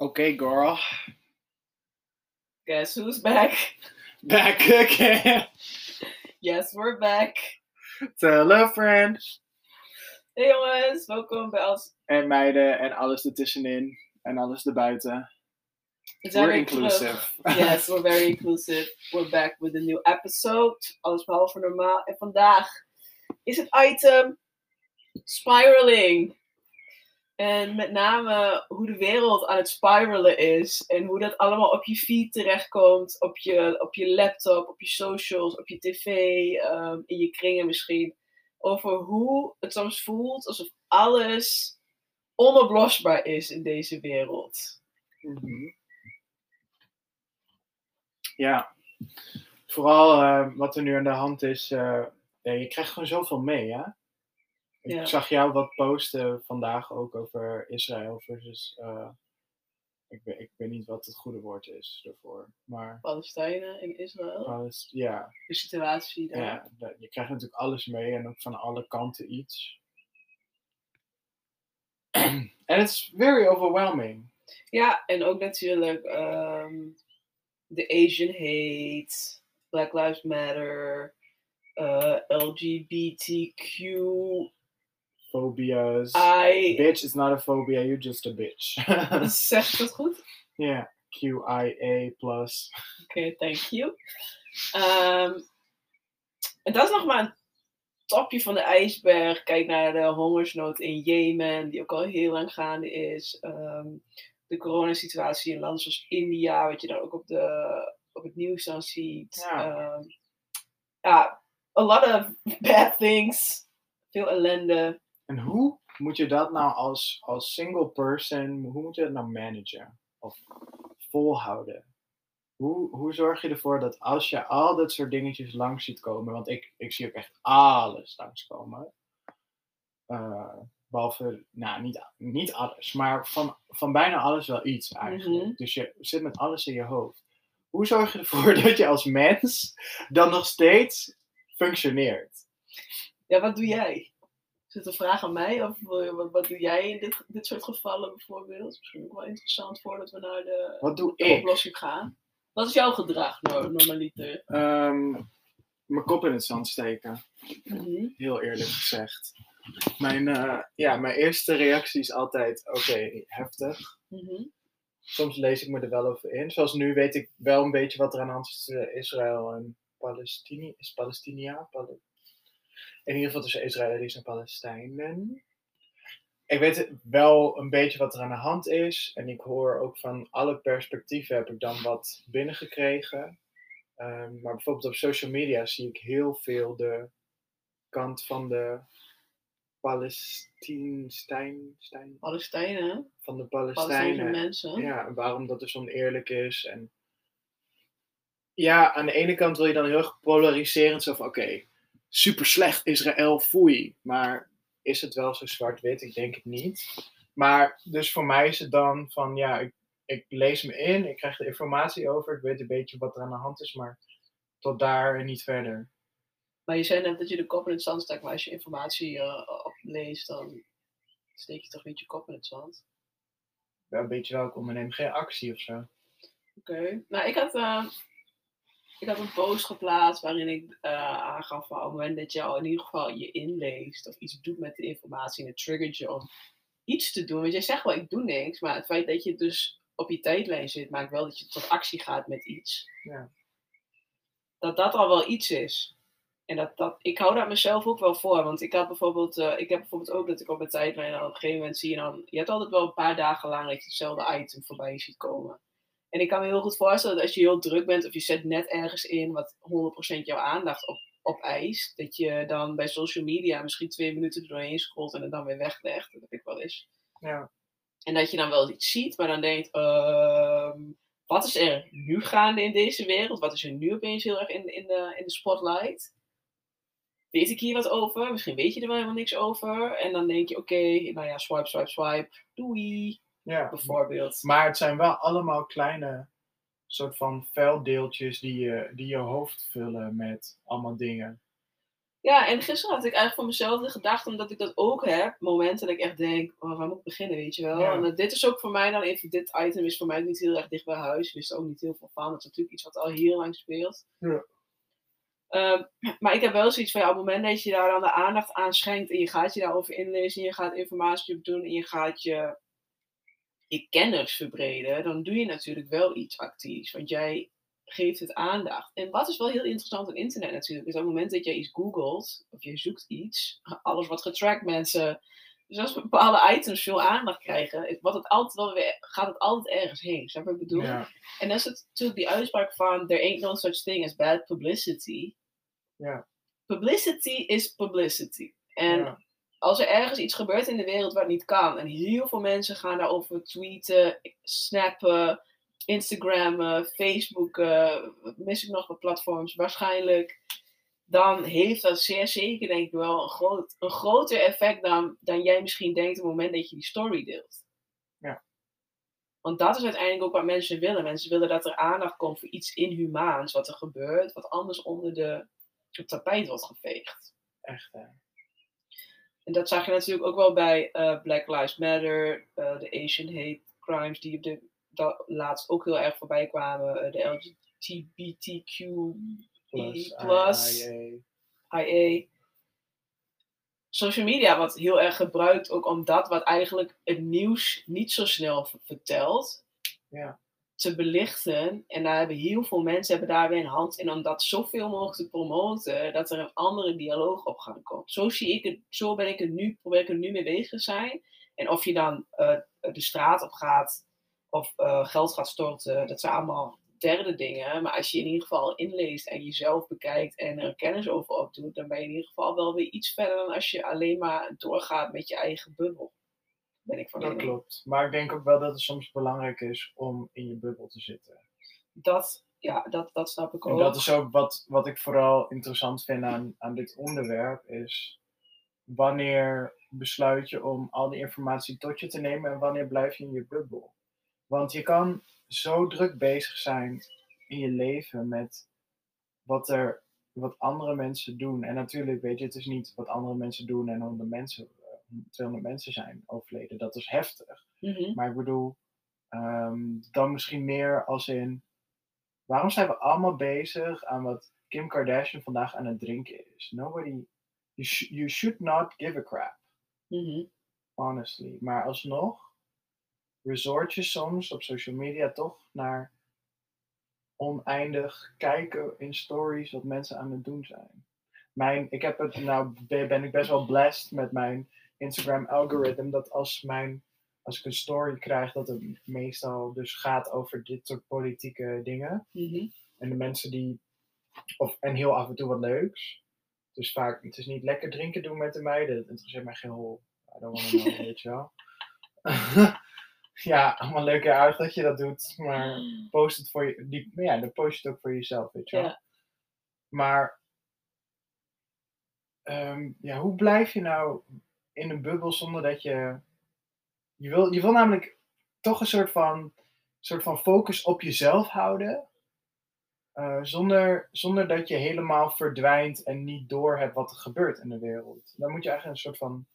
Okay, girl. Guess who's back? Back again. Yes, we're back. Tell a friend. Hey jongens, welkom bij ons. En meiden en alles ertussenin. En alles erbuiten. Zijn We're inclusive. Yes, we're very inclusive. We're back with a new episode. Alles behalve normaal. En vandaag is het item spiraling. En met name hoe de wereld aan het spiralen is. En hoe dat allemaal op je feed terechtkomt. Op je, op je laptop, op je socials, op je tv. ehm, in je kringen misschien. Over hoe het soms voelt alsof alles onoplosbaar is in deze wereld. Mhm. Ja. Vooral eh, wat er nu aan de hand is. eh, ja, je krijgt gewoon zoveel mee, Ik zag jou wat posten vandaag ook over Israël versus. eh, ik, weet, ik weet niet wat het goede woord is ervoor. Maar Palestijnen in Israël. ja, De situatie daar. Ja, dat- je krijgt natuurlijk alles mee en ook van alle kanten iets. En it's very overwhelming. Ja, en ook natuurlijk ehm, de Asian hate, Black Lives Matter, eh, LGBTQ, Phobias. I. Bitch is not a phobia, you're just a bitch. Zeg ik dat goed? yeah, QIA plus. Oké, thank you. Ehm, en dat is nog maar een topje van de ijsberg. Kijk naar de hongersnood in Jemen, die ook al heel lang gaande is. Ehm, de coronasituatie in landen zoals India, wat je dan ook op, de, op het nieuws dan ziet. Ja. Ehm, ja, a lot of bad things. Veel ellende. En hoe moet je dat nou als, als single person, hoe moet je dat nou managen? Of volhouden? Hoe, hoe zorg je ervoor dat als je al dat soort dingetjes langs ziet komen, want ik, ik zie ook echt alles langskomen. Eh, behalve, nou niet, niet alles, maar van, van bijna alles wel iets eigenlijk. Mhm. Dus je zit met alles in je hoofd. Hoe zorg je ervoor dat je als mens dan nog steeds functioneert? Ja, wat doe jij? Is het een vraag aan mij? Of je- wat, wat doe jij in dit, dit soort gevallen bijvoorbeeld? Misschien ook wel interessant voordat we naar de Wat doe de ik? oplossing gaan. Wat is jouw gedrag no- normaliter? Ehm, mijn kop in het zand steken. Mhm. Heel eerlijk gezegd. Mijn, eh, ja, mijn eerste reactie is altijd: oké, heftig. Mhm. Soms lees ik me er wel over in. Zoals nu weet ik wel een beetje wat er aan de hand is tussen Israël en Palestinië. Is Palestinia? Pal- in ieder geval tussen Israëli's en Palestijnen. Ik weet wel een beetje wat er aan de hand is. En ik hoor ook van alle perspectieven heb ik dan wat binnengekregen. Ehm, maar bijvoorbeeld op social media zie ik heel veel de kant van de Palestijn, Stijn- Palestijnen, van de Palestijnse Palestijnen. mensen. Ja, waarom dat dus oneerlijk is. En ja, aan de ene kant wil je dan heel erg polariserend zo van oké, super slecht Israël, foei. Maar is het wel zo zwart-wit? Ik denk het niet. Maar dus voor mij is het dan van ja, ik, ik lees me in, ik krijg de informatie over, ik weet een beetje wat er aan de hand is, maar tot daar en niet verder. Maar je zei net dat je de kop in het zand steekt, maar als je informatie eh, opleest, dan steek je toch niet je kop in het zand. Wel een beetje welkom en neem geen actie of zo. Oké. Nou, ik had, eh, ik had een post geplaatst waarin ik eh, aangaf van op het moment dat je al in ieder geval je inleest of iets doet met de informatie en het triggert je om iets te doen. Want jij zegt wel, ik doe niks, maar het feit dat je dus op je tijdlijn zit, maakt wel dat je tot actie gaat met iets. Ja. Dat dat al wel iets is. En dat, dat, ik hou daar mezelf ook wel voor. Want ik had bijvoorbeeld, eh, ik heb bijvoorbeeld ook dat ik op mijn tijdlijn dan op een gegeven moment zie je dan, je hebt altijd wel een paar dagen lang dat je hetzelfde item voorbij ziet komen. En ik kan me heel goed voorstellen dat als je heel druk bent of je zet net ergens in wat 100% jouw aandacht op, opeist, dat je dan bij social media misschien twee minuten er doorheen scrolt en het dan weer weglegt. Dat heb ik wel eens. Ja. En dat je dan wel iets ziet, maar dan denkt, ehm, wat is er nu gaande in deze wereld? Wat is er nu opeens heel erg in, in, de, in de spotlight? Weet ik hier wat over? Misschien weet je er wel helemaal niks over. En dan denk je, oké, nou ja, swipe, swipe, swipe. Doei, ja. bijvoorbeeld. Maar het zijn wel allemaal kleine soort van vuildeeltjes die je, die je hoofd vullen met allemaal dingen. Ja, en gisteren had ik eigenlijk voor mezelf de gedachte, omdat ik dat ook heb, momenten dat ik echt denk, oh, waar moet ik beginnen, weet je wel. Ja. En dat- dit is ook voor mij dan even, dit item is voor mij niet heel erg dicht bij huis. Ik wist er ook niet heel veel van. Dat is natuurlijk iets wat al heel lang speelt. Ja. Ehm, maar ik heb wel zoiets van, ja, op het moment dat je daar dan de aandacht aan schenkt en je gaat je daarover inlezen en je gaat informatie op doen en je gaat je, je kennis verbreden, dan doe je natuurlijk wel iets actiefs. Want jij geeft het aandacht. En wat is wel heel interessant aan internet natuurlijk, is op het moment dat jij iets googelt, of je zoekt iets, alles wordt getracked mensen. Dus als bepaalde items veel aandacht krijgen, wat het altijd wel weer, gaat het altijd ergens heen. Snap je wat ik bedoel? Ja, En dat is het, natuurlijk die uitspraak van there ain't no such thing as bad publicity. Ja. Publicity is publicity. En ja. Als er ergens iets gebeurt in de wereld wat niet kan, en heel veel mensen gaan daarover tweeten, snappen, Instagrammen, Facebooken, mis ik nog wat platforms, waarschijnlijk, dan heeft dat zeer zeker, denk ik wel, een, groot, een groter effect dan, dan jij misschien denkt op het moment dat je die story deelt. Ja. Want dat is uiteindelijk ook wat mensen willen. Mensen willen dat er aandacht komt voor iets inhumaans wat er gebeurt, wat anders onder de, het tapijt wordt geveegd. Echt, hè. En dat zag je natuurlijk ook wel bij eh, Black Lives Matter, eh, de Asian hate crimes die op de dat laatst ook heel erg voorbij kwamen, eh, de LGBTQ Plus. IA. IA. Social media wordt heel erg gebruikt ook om dat wat eigenlijk het nieuws niet zo snel vertelt, Ja. Te belichten. En daar hebben heel veel mensen hebben daar weer een hand in om dat zoveel mogelijk te promoten, dat er een andere dialoog op gang komt. Zo, zie ik het, zo ben ik er nu, probeer ik er nu mee bezig te zijn. En of je dan eh, de straat op gaat of eh, geld gaat storten, dat zijn allemaal derde dingen. Maar als je in ieder geval inleest en jezelf bekijkt en er kennis over opdoet, dan ben je in ieder geval wel weer iets verder dan als je alleen maar doorgaat met je eigen bubbel. Ben ik van Dat mening. klopt. Maar ik denk ook wel dat het soms belangrijk is om in je bubbel te zitten. Dat, ja, dat, dat snap ik En ook. dat is ook wat, wat ik vooral interessant vind aan, aan dit onderwerp, is wanneer besluit je om al die informatie tot je te nemen en wanneer blijf je in je bubbel. Want je kan zo druk bezig zijn in je leven met wat, er, wat andere mensen doen. En natuurlijk, weet je, het is niet wat andere mensen doen en 100 mensen, 200 mensen zijn overleden. Dat is heftig. Mhm. Maar ik bedoel, ehm, dan misschien meer als in, waarom zijn we allemaal bezig aan wat Kim Kardashian vandaag aan het drinken is? Nobody, you, sh- you should not give a crap, Mhm. honestly. Maar alsnog resort je soms op social media toch naar oneindig kijken in stories wat mensen aan het doen zijn. Mijn, ik heb het, nou ben ik best wel blessed met mijn Instagram algoritme, dat als mijn als ik een story krijg, dat het meestal dus gaat over dit soort politieke dingen. Mhm. En de mensen die, of, en heel af en toe wat leuks. Dus vaak, het is niet lekker drinken doen met de meiden. Dat interesseert mij geen hol. I don't wanna know, weet je wel. ja, allemaal leuk en aardig dat je dat doet. Maar post het voor je, die, ja, dan post je het ook voor jezelf, weet je wel. Ja. Maar, ehm, ja, hoe blijf je nou in een bubbel zonder dat je, je wil, je wil namelijk toch een soort van, soort van focus op jezelf houden. eh, zonder, zonder dat je helemaal verdwijnt en niet door hebt wat er gebeurt in de wereld. Dan moet je eigenlijk een soort van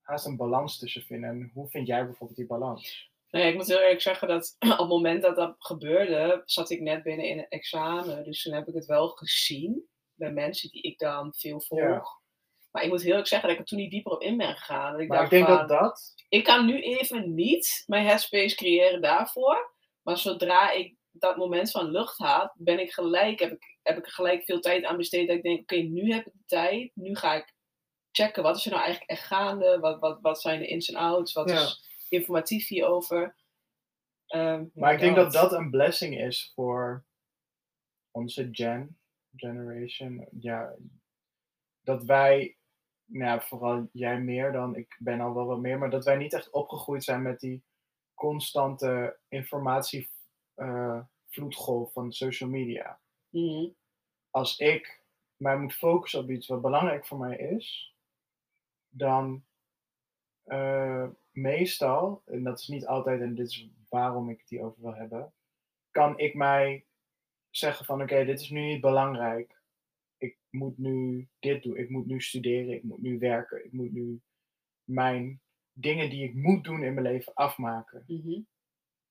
haast een balans tussen vinden. En hoe vind jij bijvoorbeeld die balans? Nee, ik moet heel eerlijk zeggen dat op het moment dat dat gebeurde, zat ik net binnen in een examen. Dus toen heb ik het wel gezien bij mensen die ik dan veel volg. Ja. Maar ik moet heel eerlijk zeggen dat ik er toen niet dieper op in ben gegaan. Dat ik Maar ik denk van, dat dat, ik kan nu even niet mijn headspace creëren daarvoor. Maar zodra ik dat moment van lucht had, ben ik gelijk, heb ik, heb ik er gelijk veel tijd aan besteed. Dat ik denk, oké, nu heb ik de tijd. Nu ga ik checken, wat is er nou eigenlijk echt gaande? Wat, wat, wat zijn de ins en outs? Wat Ja. is informatief hierover? Ehm, Maar ik denk dat dat een blessing is voor onze gen, generation. Ja, dat wij, nou vooral jij meer dan, ik ben al wel wat meer, maar dat wij niet echt opgegroeid zijn met die constante informatievloedgolf van social media. Mhm. Als ik mij moet focussen op iets wat belangrijk voor mij is, dan eh, meestal, en dat is niet altijd, en dit is waarom ik het hierover wil hebben, kan ik mij zeggen van oké, dit is nu niet belangrijk. Ik moet nu dit doen, ik moet nu studeren, ik moet nu werken, ik moet nu mijn dingen die ik moet doen in mijn leven afmaken. Mhm.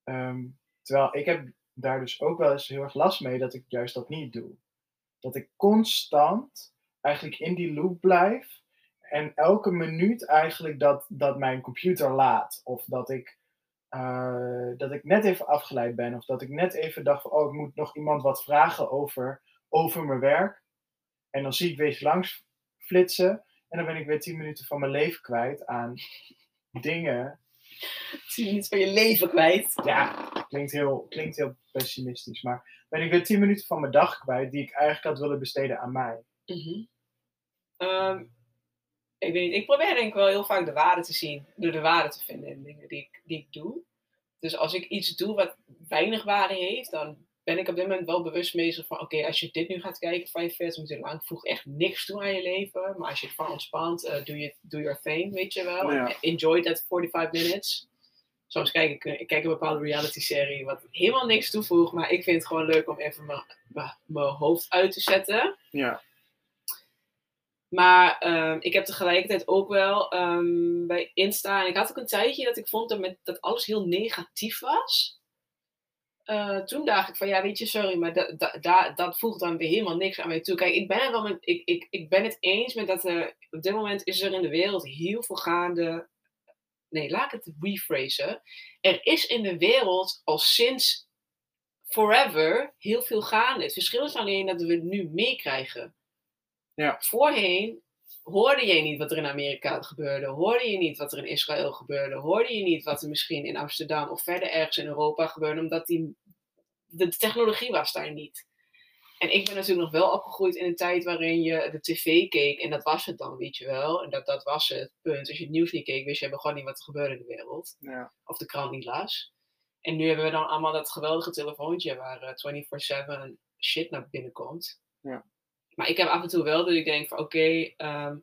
Ehm, terwijl ik heb daar dus ook wel eens heel erg last mee dat ik juist dat niet doe. Dat ik constant eigenlijk in die loop blijf en elke minuut eigenlijk dat, dat mijn computer laat. Of dat ik, eh, dat ik net even afgeleid ben. Of dat ik net even dacht van, oh, ik moet nog iemand wat vragen over, over mijn werk. En dan zie ik weer langs flitsen. En dan ben ik weer tien minuten van mijn leven kwijt aan dingen. Tien minuten van je leven kwijt. Ja, klinkt heel, klinkt heel pessimistisch. Maar ben ik weer tien minuten van mijn dag kwijt die ik eigenlijk had willen besteden aan mij. Mhm. Ehm, ik weet niet, ik probeer denk ik wel heel vaak de waarde te zien. Door de waarde te vinden in dingen die ik, die ik doe. Dus als ik iets doe wat weinig waarde heeft, dan ben ik op dit moment wel bewust bezig van, oké, als je dit nu gaat kijken, 45 minuten lang, voegt echt niks toe aan je leven. Maar als je het van ontspant, eh, doe je do your thing, weet je wel. Ja. Enjoy that 45 minutes. Soms kijk ik, ik kijk een bepaalde reality serie wat helemaal niks toevoegt, maar ik vind het gewoon leuk om even mijn- mijn- mijn hoofd uit te zetten. Ja. Maar ehm, ik heb tegelijkertijd ook wel ehm, bij Insta. En ik had ook een tijdje dat ik vond dat, met, dat alles heel negatief was. Eh, toen dacht ik van ja, weet je, sorry, maar da, da, da- dat voegt dan weer helemaal niks aan mij toe. Kijk, ik ben, het wel met, ik, ik, ik ben het eens met dat er op dit moment is er in de wereld heel veel gaande. Nee, laat ik het rephrasen. Er is in de wereld al sinds forever heel veel gaande. Het verschil is alleen dat we het nu meekrijgen. Ja. Voorheen hoorde je niet wat er in Amerika gebeurde. Hoorde je niet wat er in Israël gebeurde. Hoorde je niet wat er misschien in Amsterdam of verder ergens in Europa gebeurde. Omdat die, de technologie was daar niet. En ik ben natuurlijk nog wel opgegroeid in een tijd waarin je de tv keek. En dat was het dan, weet je wel. En dat, dat was het punt. Als je het nieuws niet keek, wist je gewoon niet wat er gebeurde in de wereld Ja. of de krant niet las. En nu hebben we dan allemaal dat geweldige telefoontje waar eh, 24-7 shit naar binnen komt. Ja. Maar ik heb af en toe wel dat ik denk van oké, ehm,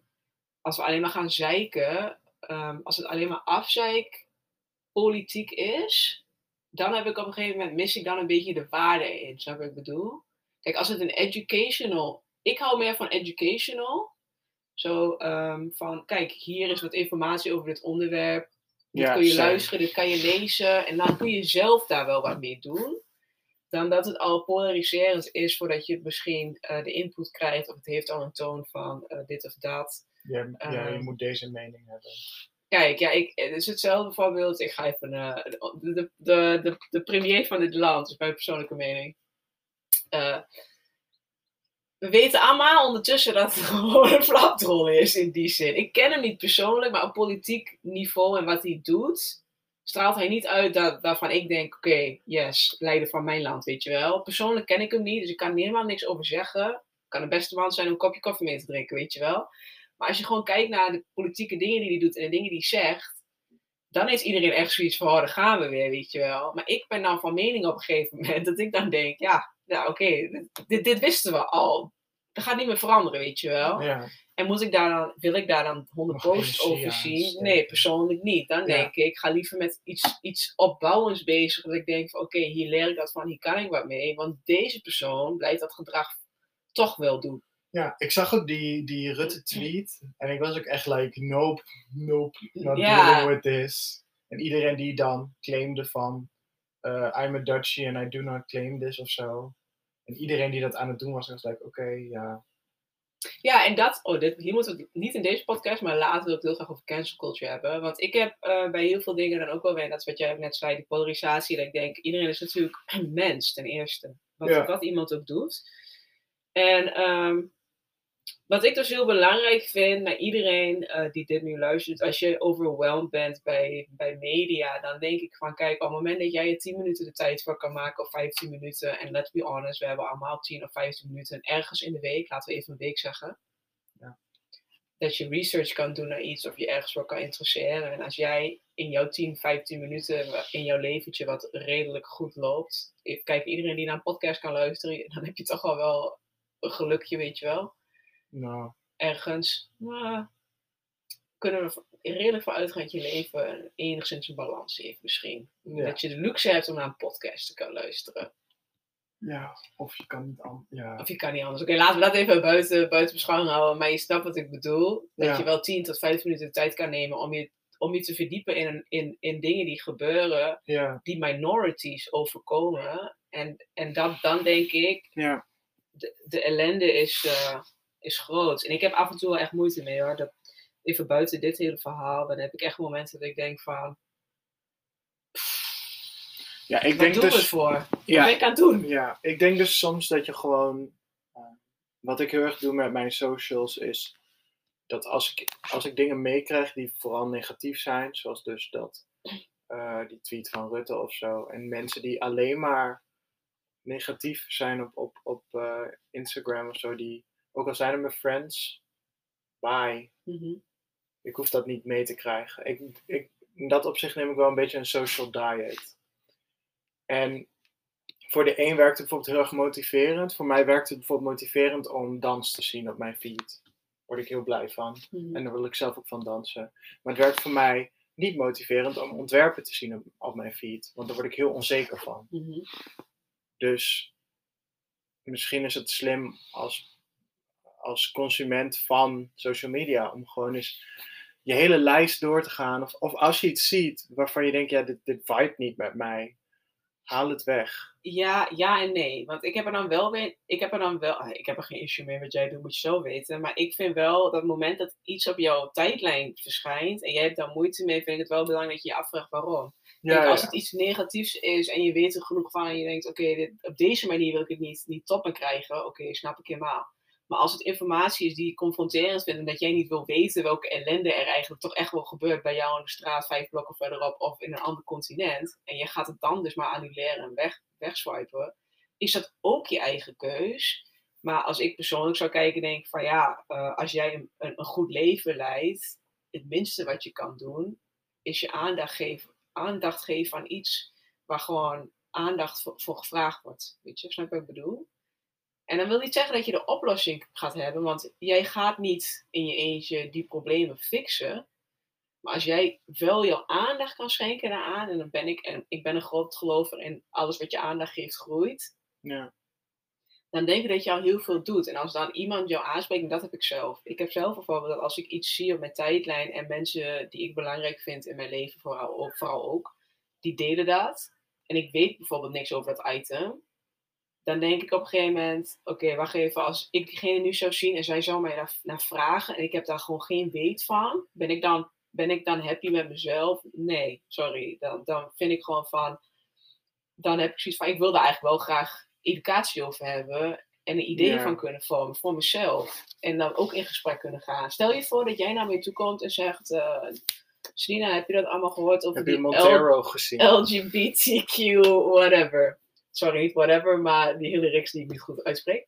als we alleen maar gaan zeiken, ehm, als het alleen maar afzeik politiek is, dan heb ik op een gegeven moment mis ik dan een beetje de waarde in. Snap je wat ik bedoel? Kijk, als het een educational, ik hou meer van educational. Zo ehm, van, kijk, hier is wat informatie over dit onderwerp. Dit Ja, kun je luisteren, dit kan je lezen. En dan kun je zelf daar wel wat mee doen. Dan dat het al polariserend is voordat je misschien eh, de input krijgt. Of het heeft al een toon van eh, dit of dat. Ja, ja, je Ehm. moet deze mening hebben. Kijk, ja, ik, het is hetzelfde voorbeeld. Ik ga even eh, de, de, de, de, premier van dit land, is mijn persoonlijke mening. We weten allemaal ondertussen dat het gewoon een flapdrol is in die zin. Ik ken hem niet persoonlijk, maar op politiek niveau en wat hij doet, straalt hij niet uit dat, waarvan ik denk, oké, yes, leider van mijn land, weet je wel. Persoonlijk ken ik hem niet, dus ik kan helemaal niks over zeggen. Kan de beste man zijn om een kopje koffie mee te drinken, weet je wel. Maar als je gewoon kijkt naar de politieke dingen die hij doet en de dingen die hij zegt, dan heeft iedereen echt zoiets van, oh, daar gaan we weer, weet je wel. Maar ik ben dan van mening op een gegeven moment dat ik dan denk, ja, nou oké, dit, dit wisten we al. Dat gaat niet meer veranderen, weet je wel. Ja. En moet ik daar dan, wil ik daar dan 100 Nog posts over zien? Nee, persoonlijk niet. Dan denk ik, ik ga liever met iets, iets opbouwends bezig. Dat ik denk van, oké, hier leer ik dat van, hier kan ik wat mee. Want deze persoon blijft dat gedrag toch wel doen. ja, ik zag ook die, die Rutte tweet. En ik was ook echt like, nope, nope, not dealing with this. En iedereen die dan claimde van, eh, I'm a Dutchie and I do not claim this of zo. En iedereen die dat aan het doen was, was like, oké, ja. Ja, en dat, oh, dit, hier moeten we het niet in deze podcast, maar later wil ik heel graag over cancel culture hebben. Want ik heb eh, bij heel veel dingen dan ook wel weer, dat is wat jij net zei, die polarisatie. Dat ik denk, iedereen is natuurlijk een mens ten eerste. Wat, Ja. wat iemand ook doet. En ehm, wat ik dus heel belangrijk vind naar iedereen eh, die dit nu luistert, als je overwhelmed bent bij, bij media, dan denk ik van kijk, op het moment dat jij er 10 minuten de tijd voor kan maken of 15 minuten, en let's be honest, we hebben allemaal 10 of 15 minuten ergens in de week, laten we even een week zeggen, Ja. dat je research kan doen naar iets of je ergens voor kan interesseren. En als jij in jouw 10, 15 minuten in jouw leventje wat redelijk goed loopt, kijken, iedereen die naar een podcast kan luisteren, dan heb je toch al wel een gelukje, weet je wel Nou, ergens nou, kunnen we er redelijk voor uitgaan dat je leven enigszins een balans heeft misschien. Ja. Dat je de luxe hebt om naar een podcast te kunnen luisteren. Ja, of je kan niet anders. Ja. Of je kan niet anders. Oké, laten we dat even buiten, buiten beschouwing houden. Maar je snapt wat ik bedoel. Dat Ja. je wel 10 tot 15 minuten de tijd kan nemen om je, om je te verdiepen in, in, in dingen die gebeuren, Ja. die minorities overkomen. En, en dat, dan denk ik, Ja. de, de ellende is, eh, is groot. En ik heb af en toe wel echt moeite mee hoor. Dat, even buiten dit hele verhaal, dan heb ik echt momenten dat ik denk van, Ja, ik denk we het dus. voor? Wat Ja, ben ik aan het doen? Ja, ik denk dus soms dat je gewoon. eh, wat ik heel erg doe met mijn socials is. Dat als ik, als ik dingen meekrijg die vooral negatief zijn, zoals dus dat. eh, die tweet van Rutte of zo. En mensen die alleen maar negatief zijn op, op, op eh, Instagram of zo. Die, ook al zijn het mijn friends, bye. Mhm. Ik hoef dat niet mee te krijgen. Ik, ik, in dat opzicht neem ik wel een beetje een social diet. En voor de een werkt het bijvoorbeeld heel erg motiverend. Voor mij werkt het bijvoorbeeld motiverend om dans te zien op mijn feed. Daar word ik heel blij van. Mhm. En daar wil ik zelf ook van dansen. Maar het werkt voor mij niet motiverend om ontwerpen te zien op, op mijn feed. Want daar word ik heel onzeker van. Mhm. Dus misschien is het slim als, als consument van social media om gewoon eens je hele lijst door te gaan. Of, of als je iets ziet waarvan je denkt, ja, dit, dit vibe niet met mij, haal het weg. Ja, ja en nee. Want ik heb er dan wel weer. Ik heb er dan wel. ah, Ik heb er geen issue mee wat jij doet, moet je zo weten. Maar ik vind wel dat het moment dat iets op jouw tijdlijn verschijnt. en jij hebt daar moeite mee, vind ik het wel belangrijk dat je je afvraagt waarom. Ja, als het iets negatiefs is en je weet er genoeg van. en je denkt, oké, op deze manier wil ik het niet, niet toppen krijgen. Oké, snap ik helemaal. Maar als het informatie is die je confronterend vindt. en dat jij niet wil weten welke ellende er eigenlijk toch echt wel gebeurt bij jou in de straat, vijf blokken verderop of in een ander continent. en je gaat het dan dus maar annuleren en weg, wegswipen. is dat ook je eigen keus. Maar als ik persoonlijk zou kijken, denk ik van ja, eh, als jij een, een, goed leven leidt, het minste wat je kan doen, is je aandacht geven, aandacht geven aan iets waar gewoon aandacht voor, voor gevraagd wordt. Weet je, snap je wat ik bedoel? En dan wil niet zeggen dat je de oplossing gaat hebben, want jij gaat niet in je eentje die problemen fixen. Maar als jij wel jouw aandacht kan schenken daaraan, en dan ben ik, en ik ben een groot gelover in alles wat je aandacht geeft groeit, Ja. dan denk ik dat je al heel veel doet. En als dan iemand jou aanspreekt, en dat heb ik zelf. Ik heb zelf bijvoorbeeld dat als ik iets zie op mijn tijdlijn en mensen die ik belangrijk vind in mijn leven, vooral ook, vooral ook die delen dat. En ik weet bijvoorbeeld niks over dat item. Dan denk ik op een gegeven moment, oké, wacht even, als ik diegene nu zou zien en zij zou mij naar, naar vragen en ik heb daar gewoon geen weet van, ben ik dan, ben ik dan happy met mezelf? Nee, sorry. Dan, dan vind ik gewoon van, dan heb ik zoiets van, ik wil daar eigenlijk wel graag educatie over hebben en een idee Ja. van kunnen vormen voor mezelf. En dan ook in gesprek kunnen gaan. Stel je voor dat jij naar mij toe komt en zegt, Selina, heb je dat allemaal gehoord over Heb je die Montero gezien? LGBTQ, whatever. Sorry, niet whatever, maar die hele reeks die ik niet goed uitspreek.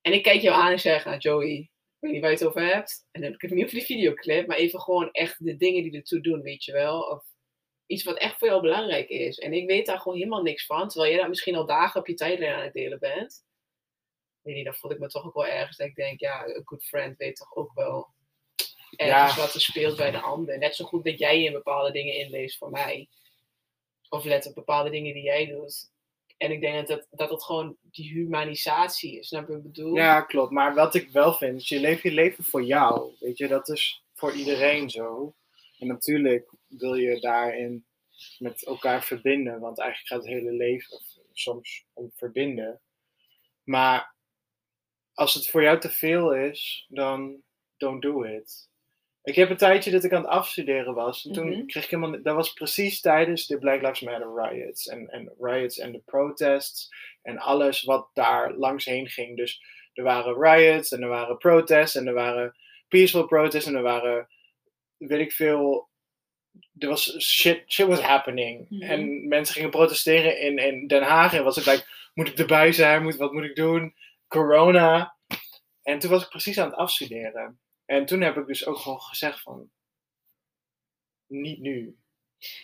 En ik kijk jou aan en zeg, nou Joey, ik weet niet waar je het over hebt. En dan heb ik het niet over die videoclip, maar even gewoon echt de dingen die ertoe doen, weet je wel. Of iets wat echt voor jou belangrijk is. En ik weet daar gewoon helemaal niks van, terwijl jij dat misschien al dagen op je tijdlijn aan het delen bent. Weet niet, dan voel ik me toch ook wel ergens dat ik denk, ja, een good friend weet toch ook wel ergens Ja. wat er speelt bij de ander. Net zo goed dat jij in bepaalde dingen inleest voor mij. Of let op bepaalde dingen die jij doet. En ik denk dat het, dat het gewoon die humanisatie is. Snap je bedoel? Ja, klopt. Maar wat ik wel vind, is je leeft je leven voor jou. Weet je, dat is voor iedereen zo. En natuurlijk wil je daarin met elkaar verbinden, want eigenlijk gaat het hele leven soms om verbinden. Maar als het voor jou te veel is, dan don't do it. Ik heb een tijdje dat ik aan het afstuderen was. En toen Mhm. kreeg ik helemaal. Dat was precies tijdens de Black Lives Matter riots. En, en riots en de protests. En alles wat daar langs heen ging. Dus er waren riots en er waren protests. En er waren peaceful protests. En er waren. Weet ik veel. Er was shit, shit was happening. Mhm. En mensen gingen protesteren in, in Den Haag. En was ik like, moet ik erbij zijn? Moet, wat moet ik doen? Corona. En toen was ik precies aan het afstuderen. En toen heb ik dus ook gewoon gezegd van, niet nu.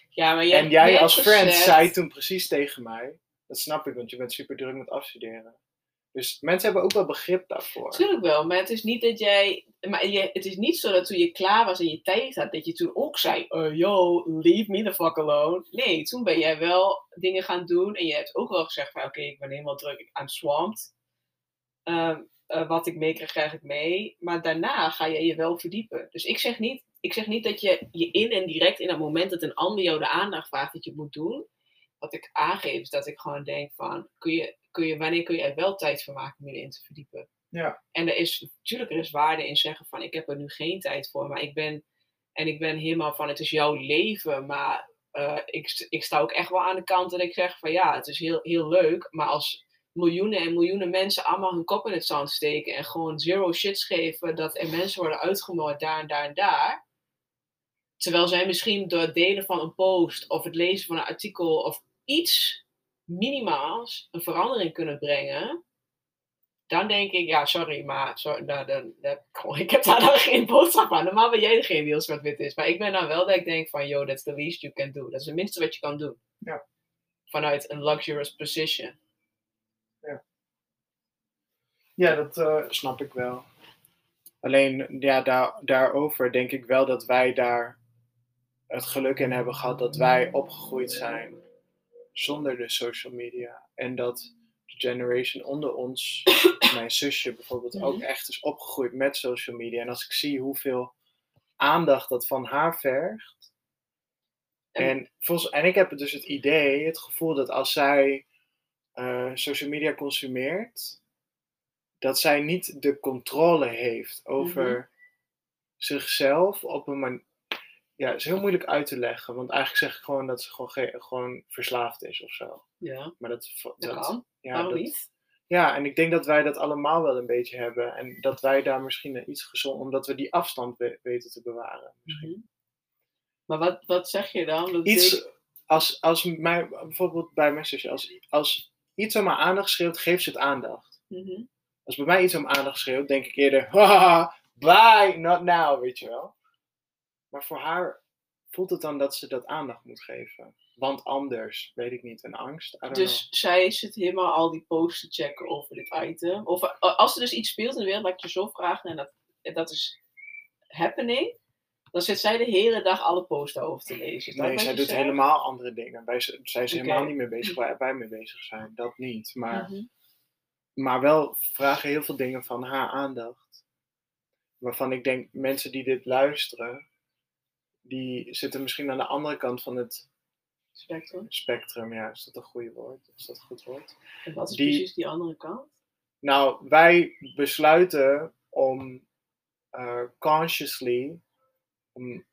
Ja, maar jij, en jij als friend gezegd- zei toen precies tegen mij, dat snap ik, want je bent super druk met afstuderen. Dus mensen hebben ook wel begrip daarvoor. Tuurlijk wel, maar het is niet dat jij. Maar je, het is niet zo dat toen je klaar was en je tijd had, dat je toen ook zei: uh, Yo, leave me the fuck alone. Nee, toen ben jij wel dingen gaan doen en je hebt ook wel gezegd: van Oké, ik ben helemaal druk, I'm swamped. Ehm, eh, wat ik meekrijg, krijg ik mee. Maar daarna ga je je wel verdiepen. Dus ik zeg niet, ik zeg niet dat je je in en direct in het moment dat een ander jou de aandacht vraagt, dat je het moet doen. Wat ik aangeef is dat ik gewoon denk: van, kun je, kun je, wanneer kun je er wel tijd voor maken om je erin te verdiepen? Ja. En er is natuurlijk er is waarde in zeggen van ik heb er nu geen tijd voor, maar ik ben en ik ben helemaal van het is jouw leven, maar eh, ik, ik sta ook echt wel aan de kant dat ik zeg van ja, het is heel, heel leuk, maar als miljoenen en miljoenen mensen allemaal hun kop in het zand steken en gewoon zero shit geven dat er mensen worden uitgemoord daar en daar en daar, terwijl zij misschien door het delen van een post of het lezen van een artikel of iets minimaals een verandering kunnen brengen, dan denk ik, ja, sorry, maar sorry, nou, dan, ik heb daar dan geen boodschap aan. Normaal ben jij degene die als wat wit is. Maar ik ben dan wel dat ik denk van, yo, that's the least you can do. Dat is het minste wat je kan doen. Ja. Vanuit een luxurious position. Ja, dat eh, snap ik wel. Alleen, ja, daar, daarover denk ik wel dat wij daar het geluk in hebben gehad dat wij opgegroeid zijn zonder de social media. En dat de generation onder ons, mijn zusje bijvoorbeeld, ook Mhm. echt is opgegroeid met social media. En als ik zie hoeveel aandacht dat van haar vergt. En- En, volgens, en ik heb dus het idee, het gevoel dat als zij eh, social media consumeert, dat zij niet de controle heeft over Mhm. zichzelf op een manier. Ja, het is heel moeilijk uit te leggen, want eigenlijk zeg ik gewoon dat ze gewoon, ge- gewoon verslaafd is of zo. Ja, Maar dat, dat, dat, kan. ja, dat- niet? ja, en ik denk dat wij dat allemaal wel een beetje hebben. En dat wij daar misschien iets gezond, omdat we die afstand we- weten te bewaren. Misschien. Mhm. Maar wat, wat zeg je dan? Dat Iets, als, als mij, bijvoorbeeld bij mijn zusje, als, als iets om haar aandacht schreeuwt, geeft ze het aandacht. Mhm. Als bij mij iets om aandacht schreeuwt, denk ik eerder, haha, bye, not now, weet je wel. Maar voor haar voelt het dan dat ze dat aandacht moet geven. Want anders, weet ik niet, een angst. Dus zij zit helemaal al die posts te checken over dit item. Of eh, als er dus iets speelt in de wereld, laat ik je zo vragen, en dat, en dat is happening, dan zit zij de hele dag alle posts daarover te lezen. Dat. Nee, zij doet helemaal andere dingen. Wij, zij is helemaal niet mee bezig waar wij mee bezig zijn. Dat niet. Maar, Mhm. Maar wel vragen heel veel dingen van haar aandacht. Waarvan ik denk, mensen die dit luisteren, die zitten misschien aan de andere kant van het Spectrum. spectrum. Ja, is dat een goede woord? Is dat een goed woord? En wat is Die- precies die andere kant? Nou, wij besluiten om eh, consciously om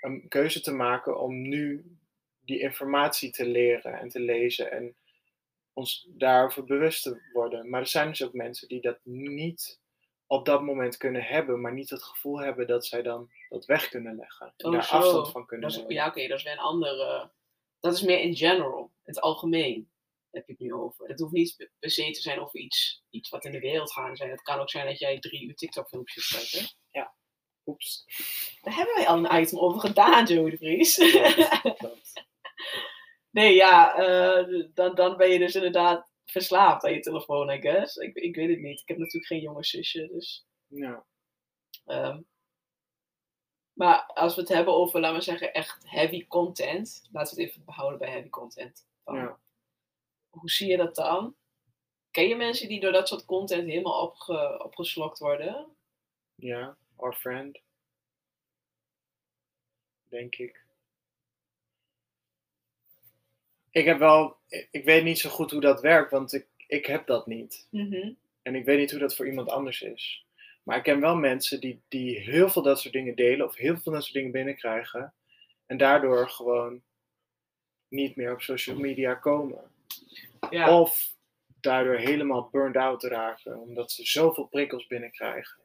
een keuze te maken om nu die informatie te leren en te lezen en ons daarover bewust te worden. Maar er zijn dus ook mensen die dat niet op dat moment kunnen hebben, maar niet het gevoel hebben dat zij dan dat weg kunnen leggen. En Oh, daar zo. afstand van kunnen nemen. ja, oké, dat is weer een andere. Dat is meer in general, in het algemeen heb je het nu over. Het hoeft niet per se te zijn over iets, iets wat in de wereld gaande zijn. Het kan ook zijn dat jij drie uur TikTok-filmpjes kijkt. hè? Oeps. Daar hebben wij al een item over gedaan, Joey de Vries. nee, ja, eh, dan, dan ben je dus inderdaad verslaafd aan je telefoon, I guess. Ik, ik weet het niet. Ik heb natuurlijk geen jonge zusje, dus... Ja. Ehm, maar als we het hebben over, laten we zeggen, echt heavy content. Laten we het even behouden bij heavy content. Dan, Ja. Hoe zie je dat dan? Ken je mensen die door dat soort content helemaal opge, opgeslokt worden? Ja, our friend. Denk ik. Ik heb wel, ik weet niet zo goed hoe dat werkt, want ik, ik heb dat niet. Mhm. En ik weet niet hoe dat voor iemand anders is. Maar ik ken wel mensen die, die heel veel dat soort dingen delen, of heel veel dat soort dingen binnenkrijgen. En daardoor gewoon niet meer op social media komen. Ja, Of daardoor helemaal burned out raken, omdat ze zoveel prikkels binnenkrijgen.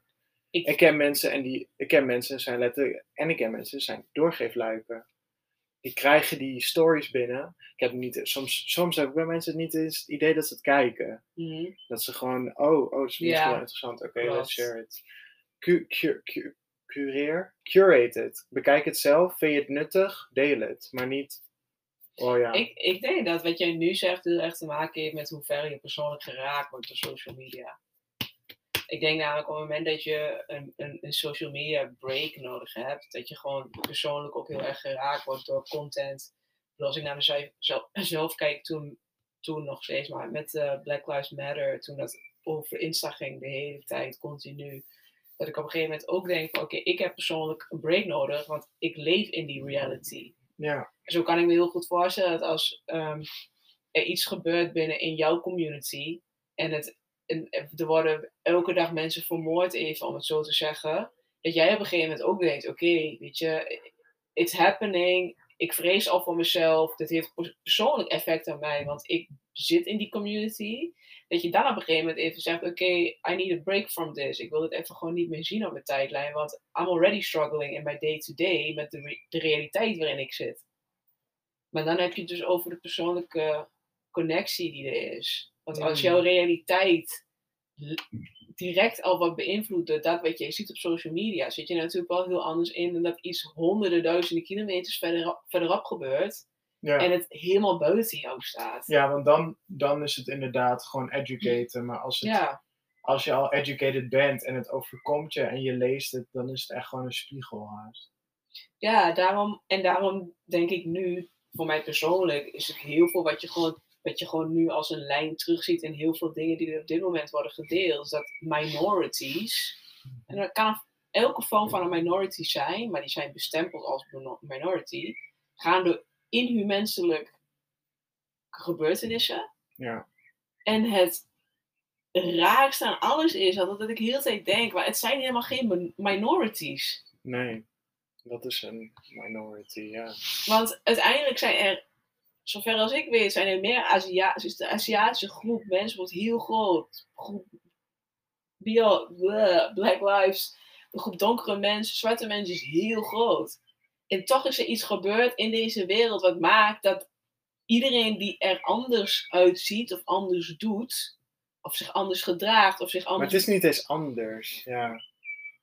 ik, Ik ken mensen en die, ik ken mensen zijn letterlijk, en ik ken mensen zijn doorgeefluiken. Die krijgen die stories binnen. Ik heb niet, soms, soms heb ik bij mensen niet eens het idee dat ze het kijken. mhm. Dat ze gewoon, oh, oh dat is misschien wel interessant. Oké, let's share it. Cu- cu- cu- Cureer, curate het. Bekijk het zelf. Vind je het nuttig? Deel het. Maar niet Oh ja. Ik, ik denk dat wat jij nu zegt heel erg te maken heeft met hoe ver je persoonlijk geraakt wordt door social media. Ik denk namelijk op het moment dat je een, een, een social media break nodig hebt, dat je gewoon persoonlijk ook heel erg geraakt wordt door content. Als ik naar mezelf zelf, zelf kijk, toen, toen nog steeds, maar met eh, Black Lives Matter, toen dat over Insta ging de hele tijd, continu. Dat ik op een gegeven moment ook denk oké, ik heb persoonlijk een break nodig, want ik leef in die reality. ja. Zo kan ik me heel goed voorstellen dat als ehm, er iets gebeurt binnen in jouw community en, het, en er worden elke dag mensen vermoord, even om het zo te zeggen, dat jij op een gegeven moment ook denkt: oké, weet je, it's happening. Ik vrees al voor mezelf. Dit heeft pers- persoonlijk effect op mij, want ik zit in die community. Dat je dan op een gegeven moment even zegt: Oké, I need a break from this. Ik wil het even gewoon niet meer zien op mijn tijdlijn, want I'm already struggling in my day-to-day met de, de realiteit waarin ik zit. Maar dan heb je het dus over de persoonlijke connectie die er is. Want als jouw realiteit direct al wat beïnvloedt door dat wat je ziet op social media, zit je natuurlijk wel heel anders in dan dat iets honderden duizenden kilometers verderop, verderop gebeurt Ja. en het helemaal buiten jou staat. ja, want dan, dan is het inderdaad gewoon educaten. Maar als, het, Ja, als je al educated bent en het overkomt je en je leest het, dan is het echt gewoon een spiegel haast. ja daarom, en daarom denk ik nu, voor mij persoonlijk, is het heel veel wat je gewoon, wat je gewoon nu als een lijn terugziet in heel veel dingen die er op dit moment worden gedeeld. Is dat minorities, en dat kan elke vorm van een minority zijn, maar die zijn bestempeld als mino- minority, gaan door inhumanselijk gebeurtenissen. Ja. En het raarste aan alles is dat, dat ik heel de tijd denk, maar het zijn helemaal geen min- minorities. Nee, dat is een minority, ja. Want uiteindelijk zijn er, zover als ik weet, zijn er meer Aziatische, is de Aziatische groep mensen wordt heel groot. Groep bio, bleh, Black Lives, de groep donkere mensen, zwarte mensen is heel groot. En toch is er iets gebeurd in deze wereld wat maakt dat iedereen die er anders uitziet of anders doet, of zich anders gedraagt of zich Maar anders het is niet eens anders, ja.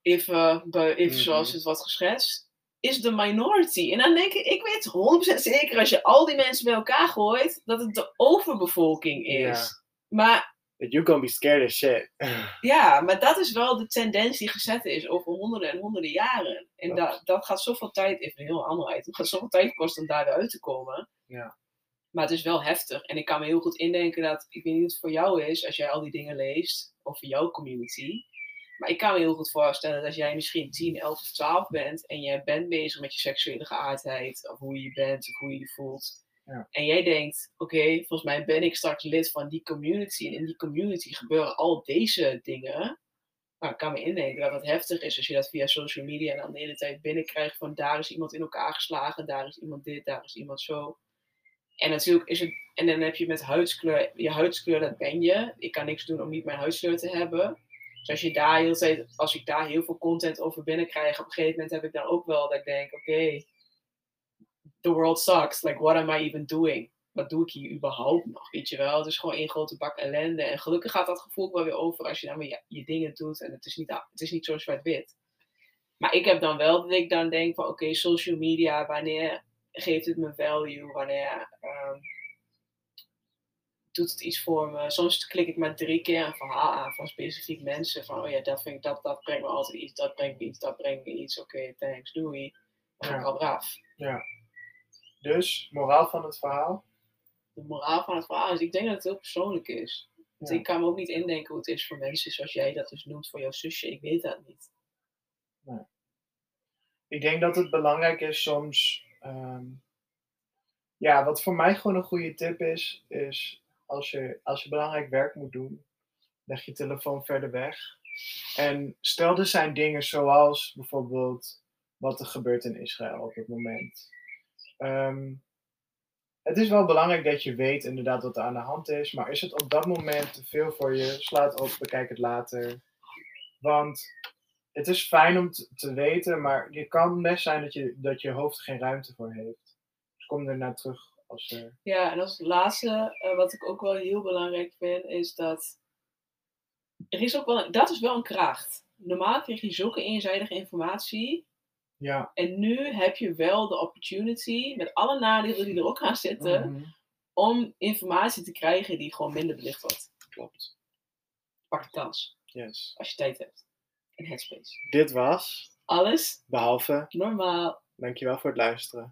even, even Mhm. zoals het wordt geschetst, is de minority. En dan denk ik, ik weet 100% zeker als je al die mensen bij elkaar gooit, dat het de overbevolking is. Maar You gonna be scared as shit. ja, maar dat is wel de tendens die gezet is over honderden en honderden jaren. En dat, dat gaat zoveel tijd, even een heel ander uit, het gaat zoveel tijd kosten om daar weer uit te komen. Ja. Maar het is wel heftig. En ik kan me heel goed indenken dat, ik weet niet hoe het voor jou is als jij al die dingen leest over jouw community. Maar ik kan me heel goed voorstellen dat als jij misschien 10, 11 of 12 bent en jij bent bezig met je seksuele geaardheid, of hoe je bent, of hoe je je voelt. Ja. En jij denkt, oké, volgens mij ben ik straks lid van die community. En in die community gebeuren al deze dingen. Nou, ik kan me indenken dat het heftig is als je dat via social media dan de hele tijd binnenkrijgt van daar is iemand in elkaar geslagen, daar is iemand dit, daar is iemand zo. En natuurlijk is het, en dan heb je met huidskleur, je huidskleur, dat ben je. Ik kan niks doen om niet mijn huidskleur te hebben. Dus als je daar heel als ik daar heel veel content over binnenkrijg, op een gegeven moment heb ik dan ook wel dat ik denk, oké, the world sucks. Like, what am I even doing? Wat doe ik hier überhaupt nog? Weet je wel? Het is gewoon één grote bak ellende. En gelukkig gaat dat gevoel wel weer over als je dan weer je, je dingen doet. En het is niet, het is niet zo zwart-wit. Maar ik heb dan wel dat ik dan denk van, oké, social media, wanneer geeft het me value? Wanneer ehm, doet het iets voor me? Soms klik ik maar drie keer een verhaal aan van specifiek mensen. Van, oh ja, dat, vind ik, dat, dat brengt me altijd iets, dat brengt me iets, dat brengt me iets. Oké, thanks, doei. Dan ga ik Ja. al af. Ja. Dus, moraal van het verhaal? De moraal van het verhaal is, ik denk dat het heel persoonlijk is. Want Ja. ik kan me ook niet indenken hoe het is voor mensen zoals jij dat dus noemt voor jouw zusje. Ik weet dat niet. Ik denk dat het belangrijk is soms. ehm, ja, wat voor mij gewoon een goede tip is, is als je, als je belangrijk werk moet doen, leg je telefoon verder weg. En stel er zijn dingen zoals bijvoorbeeld wat er gebeurt in Israël op het moment. Ehm, het is wel belangrijk dat je weet inderdaad wat er aan de hand is, maar is het op dat moment te veel voor je? Sla het op, bekijk het later. Want het is fijn om te, te weten, maar het kan best zijn dat je, dat je hoofd geen ruimte voor heeft. Dus kom er naar terug als er. Ja, en als laatste, eh, wat ik ook wel heel belangrijk vind, is dat. Er is ook wel, dat is wel een kracht. Normaal krijg je zulke eenzijdige informatie. Ja. En nu heb je wel de opportunity, met alle nadelen die er ook aan zitten, Mhm. om informatie te krijgen die gewoon minder belicht wordt. Klopt. Pak de kans, Yes. als je tijd hebt. In Headspace. Dit was, Alles behalve, normaal. dankjewel voor het luisteren.